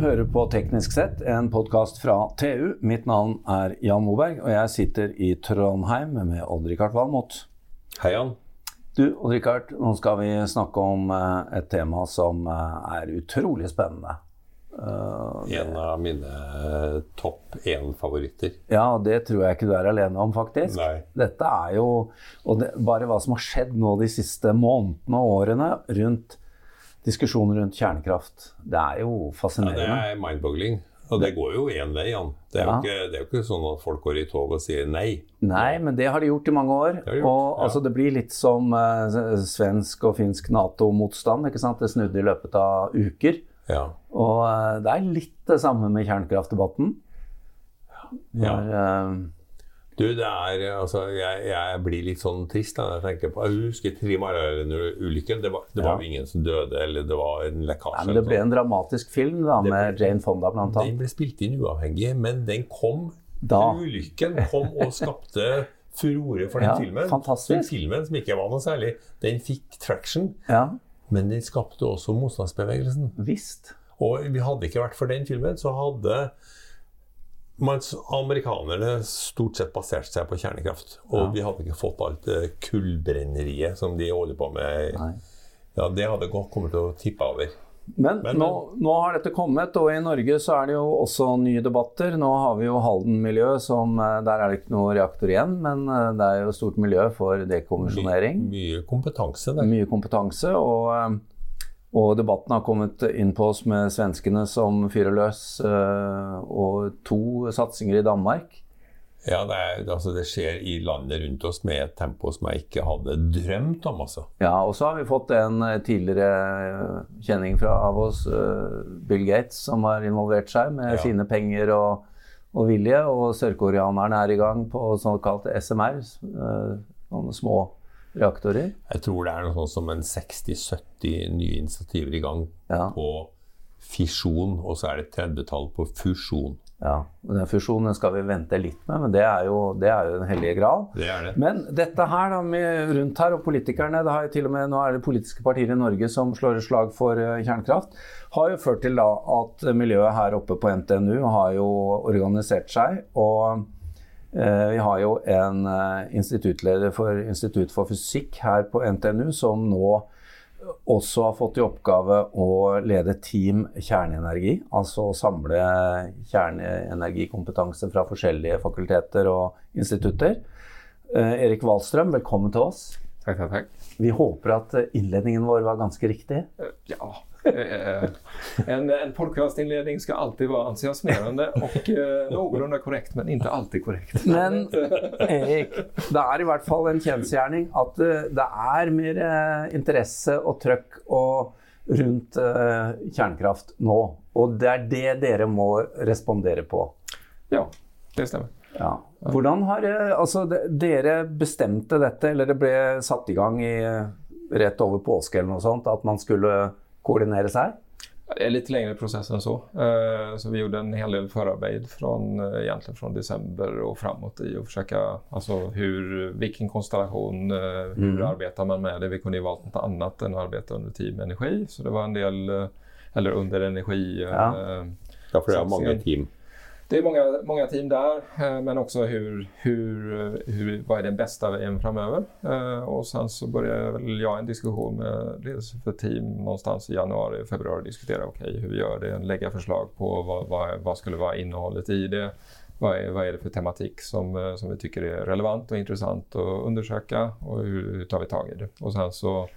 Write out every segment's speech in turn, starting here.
hører på Teknisk sett, en podkast fra TU. Mitt navn er Jan Moberg, og jeg sitter i Trondheim med Odd-Rikard Valmot. Hei, Jan. Du, Odd-Rikard, nå skal vi snakke om eh, et tema som eh, er utrolig spennende. Uh, en av mine topp én-favoritter. Ja, det tror jeg ikke du er alene om, faktisk. Nei. Dette er jo Og det, bare hva som har skjedd nå de siste månedene og årene rundt diskusjonen rundt kjernekraft. Det er jo fascinerende. Ja, det er mind-boggling. Og det går jo én vei, Jan. Det er, ja. ikke, det er, jo ikke, sånn at folk går i tog og sier nei. Nei, men det har de gjort i mange år. Det, gjort, og ja. altså, det blir litt som uh, svensk og finsk Nato-motstand. ikke sant? Det snudde i løpet av uker. Ja. Og uh, det er litt det samme med kjernekraftdebatten. Ja. Der, uh, du, det er Altså, jeg, jeg, blir litt sånn trist da jeg tenker på Jeg husker Trimarøren-ulykken. Det var, det var jo ingen som døde, eller det var en lekkasje. Men det ble en dramatisk film da, med ble, Jane Fonda blant annet. Den ble spilt inn uavhengig, men den kom da. Ulykken kom og skapte furore for den ja, filmen. Fantastisk. Den filmen som ikke var noe særlig, den fikk traction. Ja. Men den skapte også motstandsbevegelsen. Visst. Og vi hadde ikke vært for den filmen, så hadde mens amerikanerne stort sett baserte seg på kjernekraft. Og ja. vi hadde ikke fått alt kullbrenneriet som de holder på med. Nei. Ja, Det hadde kommet til å tippe over. Men, men nå, nå, har dette kommet, og i Norge så er det jo også nye debatter. Nå har vi jo Halden-miljøet, som eh, der er det ikke noe reaktor igjen, men eh, det er jo stort miljø for dekommisjonering. My, mye kompetanse der. Mye kompetanse, og eh, og debatten har kommet inn på oss med svenskene som fyrer løs, eh, og to satsinger i Danmark. Ja, det, er, altså det, skjer i landet rundt oss med et tempo som jeg ikke hadde drømt om. Altså. Ja, og så har vi fått en eh, tidligere eh, kjenning fra, av oss, Bill Gates, som har involvert seg med ja. sine penger og, og vilje. Og sørkoreanerne er i gang på såkalt SMR, noen små reaktorer? Jeg tror det er noe sånt som en 60-70 nye initiativer i gang ja. på fisjon, og så er det 30-tall på fusjon. Ja, Den fusjonen skal vi vente litt med, men det er jo, det er jo den hellige gral. Det er det. Men dette her da, med rundt her, og politikerne det har jo til og med, Nå er det politiske partier i Norge som slår et slag for uh, kjernekraft. Har jo ført til da at miljøet her oppe på NTNU har jo organisert seg. og Eh, vi har jo en eh, instituttleder for Institutt for fysikk her på NTNU som nå også har fått i oppgave å lede Team kjerneenergi. Altså å samle kjerneenergikompetanse fra forskjellige fakulteter og institutter. Eh, Erik Wahlstrøm, velkommen til oss. Takk, takk, takk. Vi håper at innledningen vår var ganske riktig. Ja, Eh, en, en podkastinnledning skal alltid være entusiasmerende og eh, noenlunde korrekt, men ikke alltid korrekt. Men Erik, det er i hvert fall en kjensgjerning at eh, det er mer interesse og trøkk og rundt kjernekraft nå. Og det er det dere må respondere på. Ja, det stemmer. Ja. Hvordan har altså, dere bestemte dette, eller det ble satt i gang i, rett over påske eller noe sånt, at man skulle koordinere seg? Det er litt lengre prosess enn så. Uh, så vi gjorde en hel del forarbeid från, uh, egentligen från december og framåt i å forsøke altså hur, vilken konstellation, uh, hur mm. arbetar man med det? Vi kunne jo valgt noe annet enn å arbeide under Team Energi, så det var en del, eller under energi. Ja, ja for det er mange team. Det är många, många team där, eh, men också hur, hur, hur, vad är den bästa vägen framöver? Eh, och sen så började jag en diskussion med ledelse för team någonstans i januari, februari, diskutera okej, okay, hur vi gör det, lägga förslag på vad, vad, vad skulle vara innehållet i det, vad är, vad är det för tematik som, eh, som vi tycker är relevant och intressant att undersöka och hur, hur tar vi tag i det? Och sen så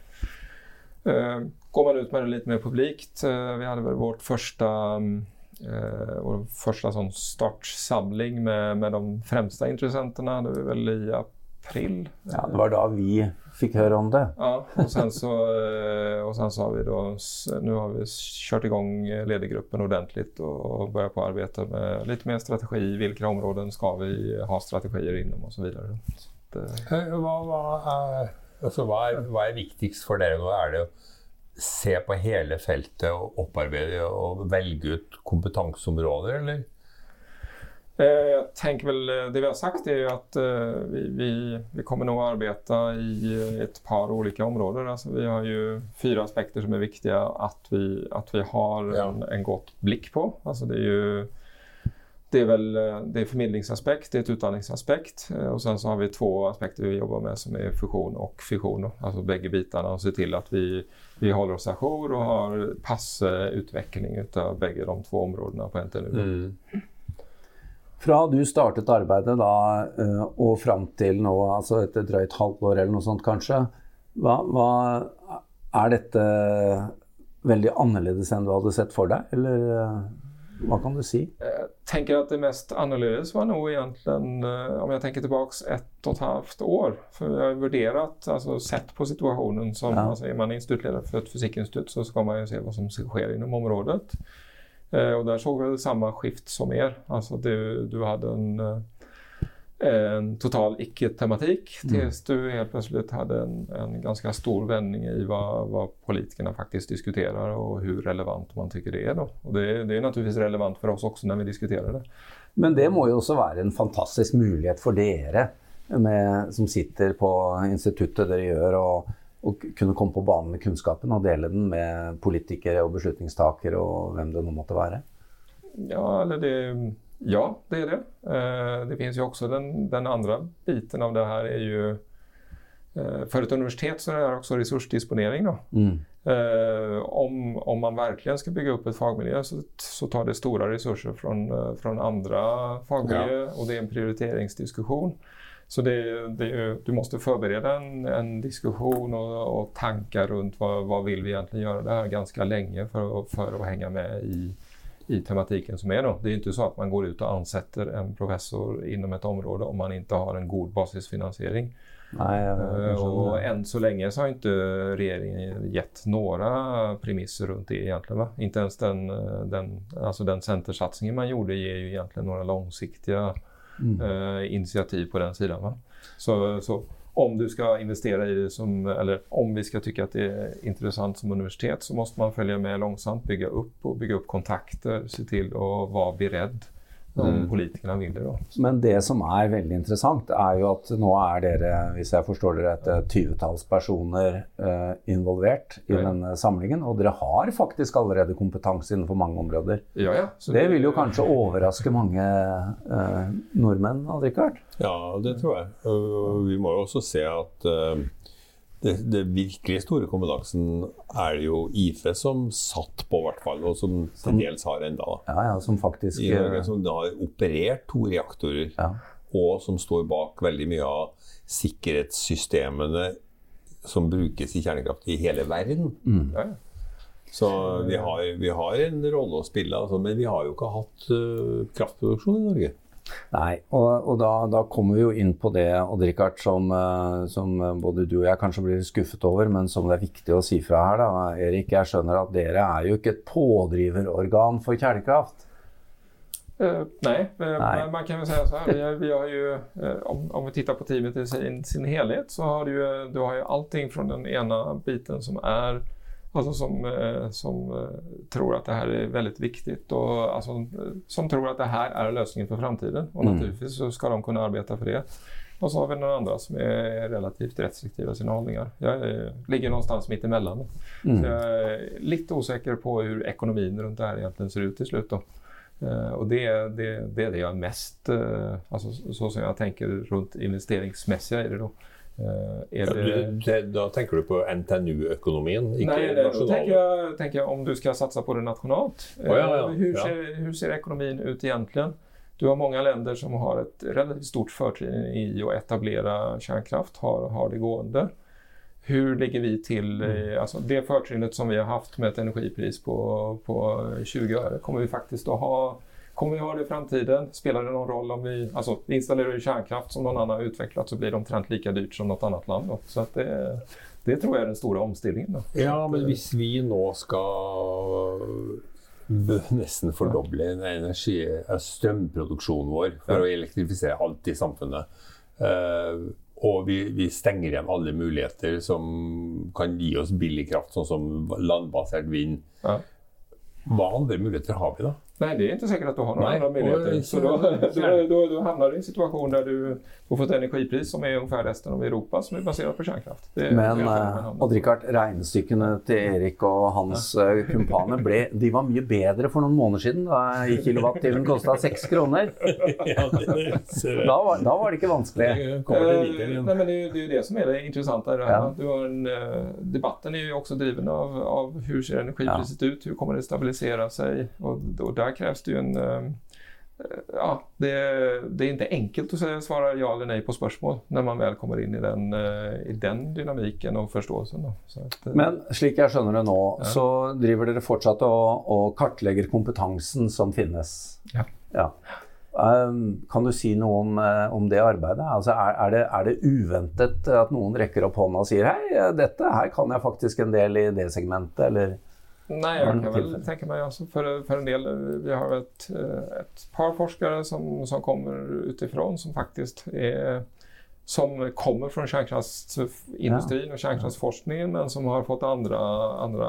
eh, går man ut med det lite mer publikt. Eh, vi hade väl vårt första mm, Eh, vår första sån startsamling med, med de fremste intressenterna, hadde vi vel i april. Ja, Det var da vi fikk høre om det. Ja, og sen så, eh, och sen så har vi då, nu har vi kört igång ledergruppen ordentligt och börjat på arbeta med lite mer strategi. Hvilke områden skal vi ha strategier innom og så videre. Så det... Eh, hva, hva, er, altså, hva, er, hva er viktigst for dere nå? Er det se på hele feltet og opparbeide og velge ut kompetanseområder, eller? Jeg tenker vel eh, det vi har sagt er at eh, vi, vi, vi kommer nog arbeide i et par olika områder. Altså, vi har jo fyra aspekter som er viktige at vi, at vi har en, en godt blikk på. Altså, det er jo det er vel det er formidlingsaspekt, det er et utdanningsaspekt. Og sen så har vi två aspekter vi jobber med som er fusion og fission. Altså begge bitene. Og se til at vi, vi holder oss a jour og har passe utvikling av begge de to områdene på NTNU. Mm. Fra du startet arbeidet da, eh, og fram til nå, altså et drøyt halvt år eller noe sånt kanskje, hva, hva er dette veldig annerledes enn du hadde sett for deg, eller hva kan du si? Jeg tenker at det mest annerledes var nog egentligen, eh, om jeg tenker tilbake ett og et halvt år. For jeg har vurdert, altså sett på situasjonen som, Ja. altså, Er man instituttleder for et fysikkinstitutt, så skal man jo se hva som skjer innom området. Eh, og der såg vi det samme skift som er. Altså, du, du hadde en, eh, en total icke-tematik tills du helt plötsligt hade en, en ganska stor vändning i vad, vad politikerna faktiskt diskuterar och hur relevant man tycker det är. Då. Och det, det är naturligtvis relevant för oss också när vi diskuterar det. Men det må jo også være en fantastisk mulighet for dere med, som sitter på instituttet dere gjør, og, og kunne komme på banen med kunnskapen og dele den med politikere og beslutningstakere og hvem det nå måtte være. Ja, eller det, ja, det är det. Eh, det finns ju också den, den andra biten av det här är ju eh, för ett universitet så är det också resursdisponering. Då. Mm. Eh, om, om man verkligen ska bygga upp ett fagmiljö så, så tar det stora resurser från, från andra fagmiljöer och det är en prioriteringsdiskussion. Så det, det du måste förbereda en, en diskussion och, och tankar runt vad, vad vill vi egentligen göra det här ganska länge för, för att hänga med i, i tematiken som är då. Det är inte så att man går ut och ansätter en professor inom ett område om man inte har en god basisfinansiering. Nej, Eh, Och än så länge så har inte regeringen gett några premisser runt det egentligen. Va? Inte ens den, eh, den, alltså den centersatsningen man gjorde ger ju egentligen några långsiktiga Mm. eh, initiativ på den sidan. Va? Så, så om du ska investera i det som, eller om vi ska tycka att det är intressant som universitet så måste man följa med långsamt, bygga upp och bygga upp kontakter, se till att vara beredd om Mm. vil. det. Då. Men det som er veldig interessant, er jo at nå er dere, hvis jeg forstår dere, et eh, tyvetalls personer eh, involvert i Ja. denne samlingen. Og dere har faktisk allerede kompetanse innenfor mange områder. Ja, ja. Så Det vil jo kanskje overraske mange eh, nordmenn, hadde det ikke vært? Ja, det tror jeg. Og vi må jo også se at eh, det, det virkelig store kompetansen er det jo IFE som satt på, hvert fall, og som til dels har enda. Ja, ja, som faktisk I Norge, eh, som har operert to reaktorer, ja. og som står bak veldig mye av sikkerhetssystemene som brukes i kjernekraft i hele verden. Mm. ja. Så vi har, vi har en rolle å spille, altså, men vi har jo ikke hatt uh, kraftproduksjon i Norge. Nei, og, og da, da kommer vi jo inn på det, Odd-Rikard, som, eh, som både du og jeg kanskje blir skuffet over, men som det er viktig å si fra her. da. Erik, jeg skjønner at dere er jo ikke et pådriverorgan for kjernekraft. Uh, nei, eh, Nej. men man kan väl säga så här. Vi vi har ju, eh, om, om vi tittar på teamet i sin, sin helhet så har du du har ju allting från den ena biten som är Alltså som, eh, som eh, tror att det här är väldigt viktigt och alltså, som tror att det här är lösningen för framtiden. Och Mm. naturligtvis så ska de kunna arbeta för det. Och så har vi några andra som är relativt restriktiva i sina hållningar. Jag eh, ligger någonstans mitt emellan. Mm. Så jag är lite osäker på hur ekonomin runt det här egentligen ser ut till slut. Då. Och det, det, det är det jag är mest, alltså så så som jag tänker runt investeringsmässiga i det då. Eh, är det... Det, da tenker du på NTNU-økonomien, Nei, det, tenker jeg, tenker jag om du skal satsa på det nasjonalt. eh, Ja, ja, ja. Hur, Ser, ekonomin ut egentlig? Du har mange länder som har et relativt stort fortrinn i å etablere kjernekraft, har, har det gående. Hur ligger vi til Mm. altså, det fortrinnet som vi har hatt med et energipris på, på 20 øre, kommer vi faktisk å ha Kommer vi ha det i framtiden? Spelar det någon roll om vi, alltså, vi installerar kärnkraft som någon annan har utvecklat så blir det omtrent lika dyrt som något annat land. Så att det, det tror jag är den stora omställningen. Då. Ja, men hvis vi nå skal nesten fordoble energi, eh, strømproduksjonen vår for å elektrifisere alt i samfunnet, Uh, og vi, vi stenger igjen alle muligheter som kan gi oss billig kraft, sånn som landbasert vind, Ja. hva andre muligheter har vi da? Nej, det är inte säkert att du har några Nej, andra möjligheter. Så då, då, då, då hamnar du i en situation där du får få ett energipris som är ungefär resten av Europa som är baserat på kärnkraft. Det, Men är eh. Odd-Rikard, regnestykkene til Erik og hans ja. kumpaner ble, de var mye bedre for noen måneder siden, da kilowattimen kosta seks kroner. ja, Da var, da var det ikke vanskelig. Det, Eh, nej, men det, det är ju det som är det intressanta det här. Ja. Du har en, eh, debatten är ju också driven av, av hur ser energipriset ut, hur kommer det stabilisera sig och, och där krävs det ju en eh, Ja, det, det är inte enkelt att svara ja eller nej på spörsmål när man väl kommer in i den, eh, i den dynamiken och förståelsen. Att, eh, Men slik jeg skjønner det nå, så driver dere fortsatt og, og kartlegger kompetansen som finnes. Ja. Um, kan du si noe om, eh, om det arbeidet? Altså, er, er, det, er det uventet at noen rekker opp hånda og sier hei, dette her kan jeg faktisk en del i det segmentet, eller? Nej, Har jag kan tillfälle? tänka mig alltså för, för en del. eh, Vi har ett, eh, ett par forskare som, som kommer utifrån som faktiskt är som kommer från kärnkraftsindustrin och kärnkraftsforskningen men som har fått andra, andra,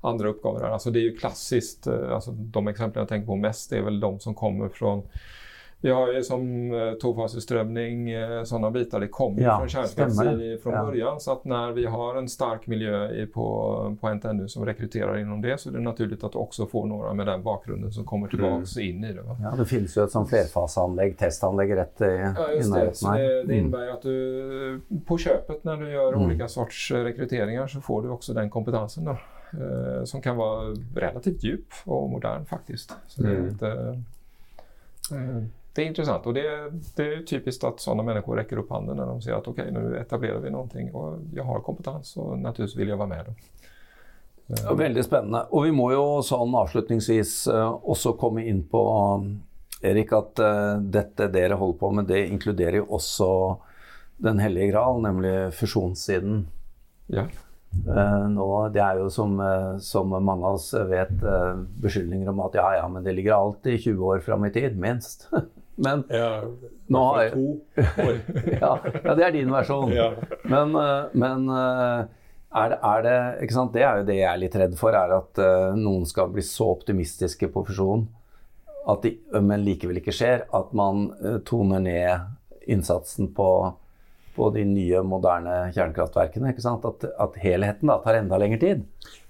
andra uppgångar. där. Alltså det är ju klassiskt, eh, alltså de exempel jag tänker på mest är väl de som kommer från vi har ju som eh, tvåfaseströmning, eh, sådana bitar, det kommer ju Ja, från kärnkraft från Ja. början. Så att när vi har en stark miljö på, på NTNU som rekryterar inom det så är det naturligt att också får några med den bakgrunden som kommer tillbaks in i det. Va? Ja, det finnes jo et sånn flerfasanlägg, testanlegg, rätt i, Ja, just det. Så det, det Mm. innebär ju att du på köpet när du gör Mm. olika sorts eh, rekryteringar så får du också den kompetensen då, eh, som kan vara relativt djup och modern faktiskt. Så det, är Mm. inte, eh, det är intressant och det, det är typiskt att sådana människor räcker upp handen när de ser att okej, nu etablerar vi någonting och jag har kompetens och naturligtvis vill jag vara med. Då. Ja, veldig spennende. Og vi må jo sånn avslutningsvis eh, også komme inn på, um, Erik, at eh, dette dere holder på med, det inkluderer jo også Den hellige gral, nemlig fusjonssiden. Ja. Eh, nå, det er jo som, eh, som mange av oss vet, eh, beskyldninger om at ja, ja, men det ligger alltid 20 år fram i tid, minst. men Ja, Nå har jeg- ja, ja, det er din versjon. Men, eh, men eh, er det, er det? Det er jo det jeg er litt redd for, er at uh, noen skal bli så optimistiske på fusjon at de, men likevel ikke skjer. At man uh, toner ned innsatsen på, på de nye, moderne kjernekraftverkene. At, at helheten da tar enda lengre tid.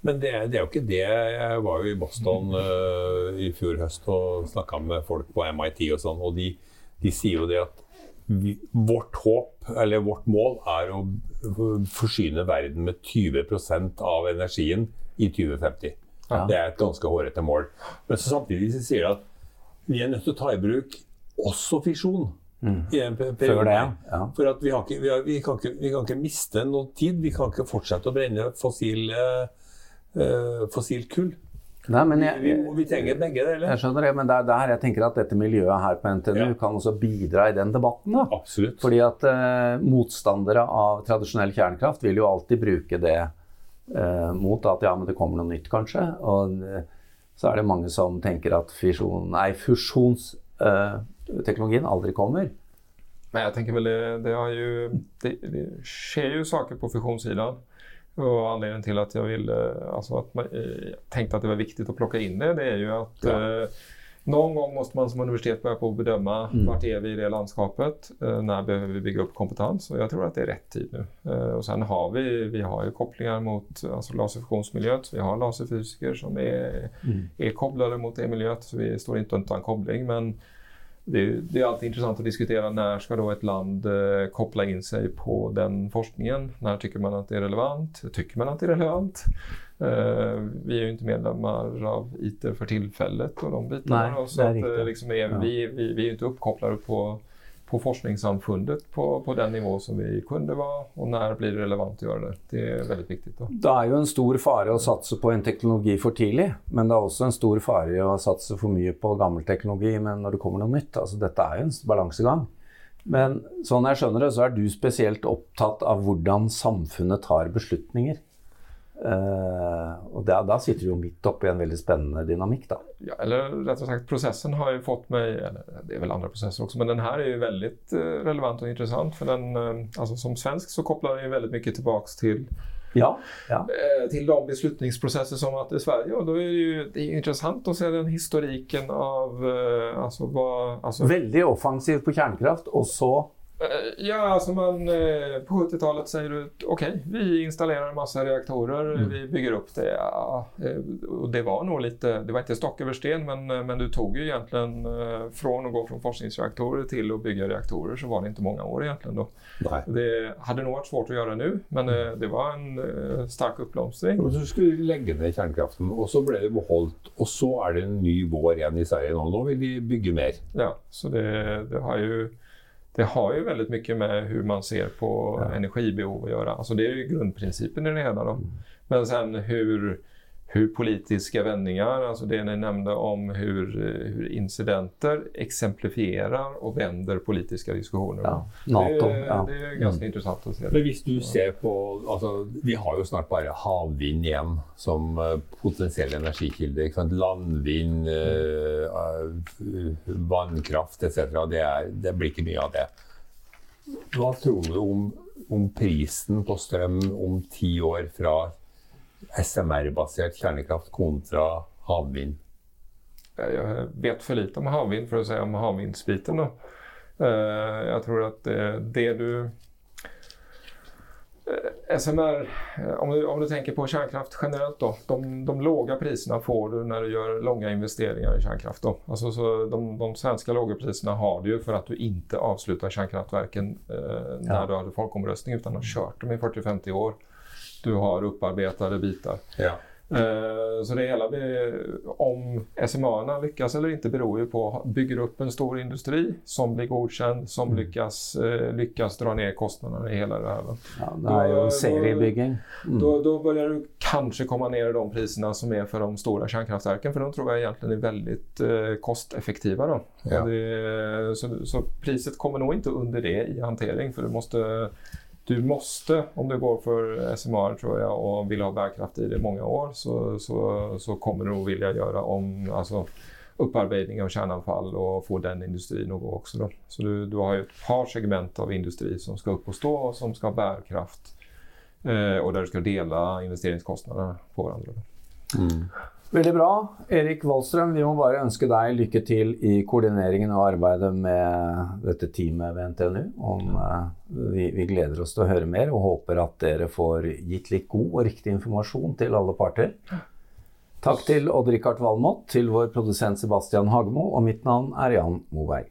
Men det, det er jo ikke det. Jeg var jo i Boston uh, i fjor høst og snakka med folk på MIT og sånn, og de, de sier jo det at vi, vårt håp, eller vårt mål, er å forsyne verden med 20 av energien i 2050. Ja. Det er et ganske hårete mål. Men så samtidig sier de at vi er nødt til å ta i bruk også fisjon. I en Før periode. det, ja. For at vi, ikke, vi, har, vi, kan ikke, vi kan ikke miste noe tid. Vi kan ikke fortsette å brenne fossil, eh, fossilt kull. Nei, jeg, vi, vi trenger begge deler. jeg skjønner det, men det er der jeg tenker at dette miljøet her på NTNU Ja. kan også bidra i den debatten. da. Absolutt. Fordi at eh, motstandere av tradisjonell kjernekraft vil jo alltid bruke det eh, mot at ja, men det kommer noe nytt, kanskje. Og så er det mange som tenker at fisjon, nei, fusjonsteknologien aldri kommer. Men jag tänker väl det, det, ju, det, det sker ju saker på fusionssidan. Och anledningen till att jag ville, alltså att man, eh, tänkte att det var viktigt att plocka in det, det är ju att Ja. eh, någon gång måste man som universitet börja på att bedöma vart är vi i det landskapet, eh, när behöver vi bygga upp kompetens och jag tror att det är rätt tid nu. Eh, och sen har vi, vi har ju kopplingar mot alltså laserfusionsmiljöet, så vi har laserfysiker som är, är kopplade mot det miljöet, så vi står inte utan koppling. Men det, det är alltid intressant att diskutera när ska då ett land eh, koppla in sig på den forskningen? När tycker man att det är relevant? Tycker man att det är relevant? Eh, vi är ju inte medlemmar av ITER för tillfället och de bitarna. Nej, då, så att, eh, liksom är, Ja. vi, vi, vi är ju inte uppkopplade på, på forskningssamfundet på, på den nivå som vi kunde vara. Och när blir det relevant å gjøre det? Det är väldigt viktigt. Då. Det er jo en stor fare å satse på en teknologi for tidlig, men det er også en stor fare å satse for mye på gammel teknologi men når det kommer noe nytt. Altså, dette er jo en balansegang. Men sånn jeg skjønner det, så er du spesielt opptatt av hvordan samfunnet tar beslutninger. Eh, og da, da sitter du jo midt oppi en veldig spennende dynamikk, da. Ja, eller og sagt prosessen har jo fått meg eller det er vel andre prosesser også, men den her er jo väldigt eh, relevant og intressant For den, altså, alltså som svensk så kopplar den jo veldig mye tilbake til Ja, ja. eh, till de beslutningsprosesser som at i Sverige. Og da er det jo det er interessant å se den historiken av altså, vad, alltså, Veldig offensiv på kjernekraft, og så Eh, Ja, alltså man, eh, på 70-talet säger du okej, vi installerar en massa reaktorer, Mm. vi bygger upp det. Ja, eh, och det var nog lite, det var inte stock över sten, men, eh, men du tog ju egentligen eh, från att gå från forskningsreaktorer till att bygga reaktorer så var det inte många år egentligen då. Nej. Det hade nog varit svårt att göra nu, men eh, det var en eh, stark uppblomstring. Och så skulle de lägga ned kärnkraften og så ble det behållt Og så er det en ny vår igjen i Sverige nå. vill vil de bygge mer. Ja, så det, det, har ju, det har ju väldigt mycket med hur man ser på energibehov att göra. Alltså det är ju grundprincipen i det hela. Då. Men sen hur, hur politiska vändningar, alltså det ni nämnde om hur, hur incidenter exemplifierar och vänder politiska diskussioner. ja, Nato. Det, Ja. det är ganska intressant att se. Men hvis du ser på altså, Vi har jo snart bare havvind igjen som eh, potensiell energikilde. Landvind, mm. vannkraft etc. Det, er- det blir ikke mye av det. Hva tror du om, om prisen på strøm om ti år fra SMR-basert kjernekraft kontra havvind? Jeg vet for lite om havvind for å si om havvindsbiten. Jeg Eh, tror at det, du... eh, SMR, eh, om du, om du tenker på kärnkraft generelt då. De, de låga priserna får du når du gjør långa investeringar i kärnkraft. Då. Alltså, så de, de svenska låga priserna har du ju för att du inte avslutar kärnkraftverken eh, Ja. du har folkomröstning utan har kört dem i 40-50 år. Du har upparbetade bitar. Ja. Eh, Så det hela om SMA lyckas eller inte beror ju på, bygger upp en stor industri som blir godkänd, som lyckas, eh, lyckas dra ner kostnaderna i hela det här. ja, det er jo seriebygging. Mm. Då, då börjar du kanske komma ner i de priserna som är för de stora kärnkraftverken, för de tror jag egentligen är väldigt eh, kosteffektiva. Då. Ja. Det, så, så priset kommer nog inte under det i hantering, för du måste du måste, om du går för SMR tror jag och vill ha bärkraft i det i många år, så, så, så kommer du nog vilja göra om alltså, upparbetning av kärnavfall och få den industrin att gå också. Då. Så du, du har ett par segment av industri som ska upp och stå och som ska ha bärkraft eh, och där du ska dela investeringskostnaderna på varandra. Då. Veldig bra. Erik Wallstrøm, vi må bare ønske deg lykke til i koordineringen og arbeidet med dette teamet ved NTNU. Om, eh, vi, vi gleder oss til å høre mer og håper at dere får gitt litt god og riktig informasjon til alle parter. Takk til Odd-Rikard Valmot, til vår produsent Sebastian Hagemo, og mitt navn er Jan Moberg.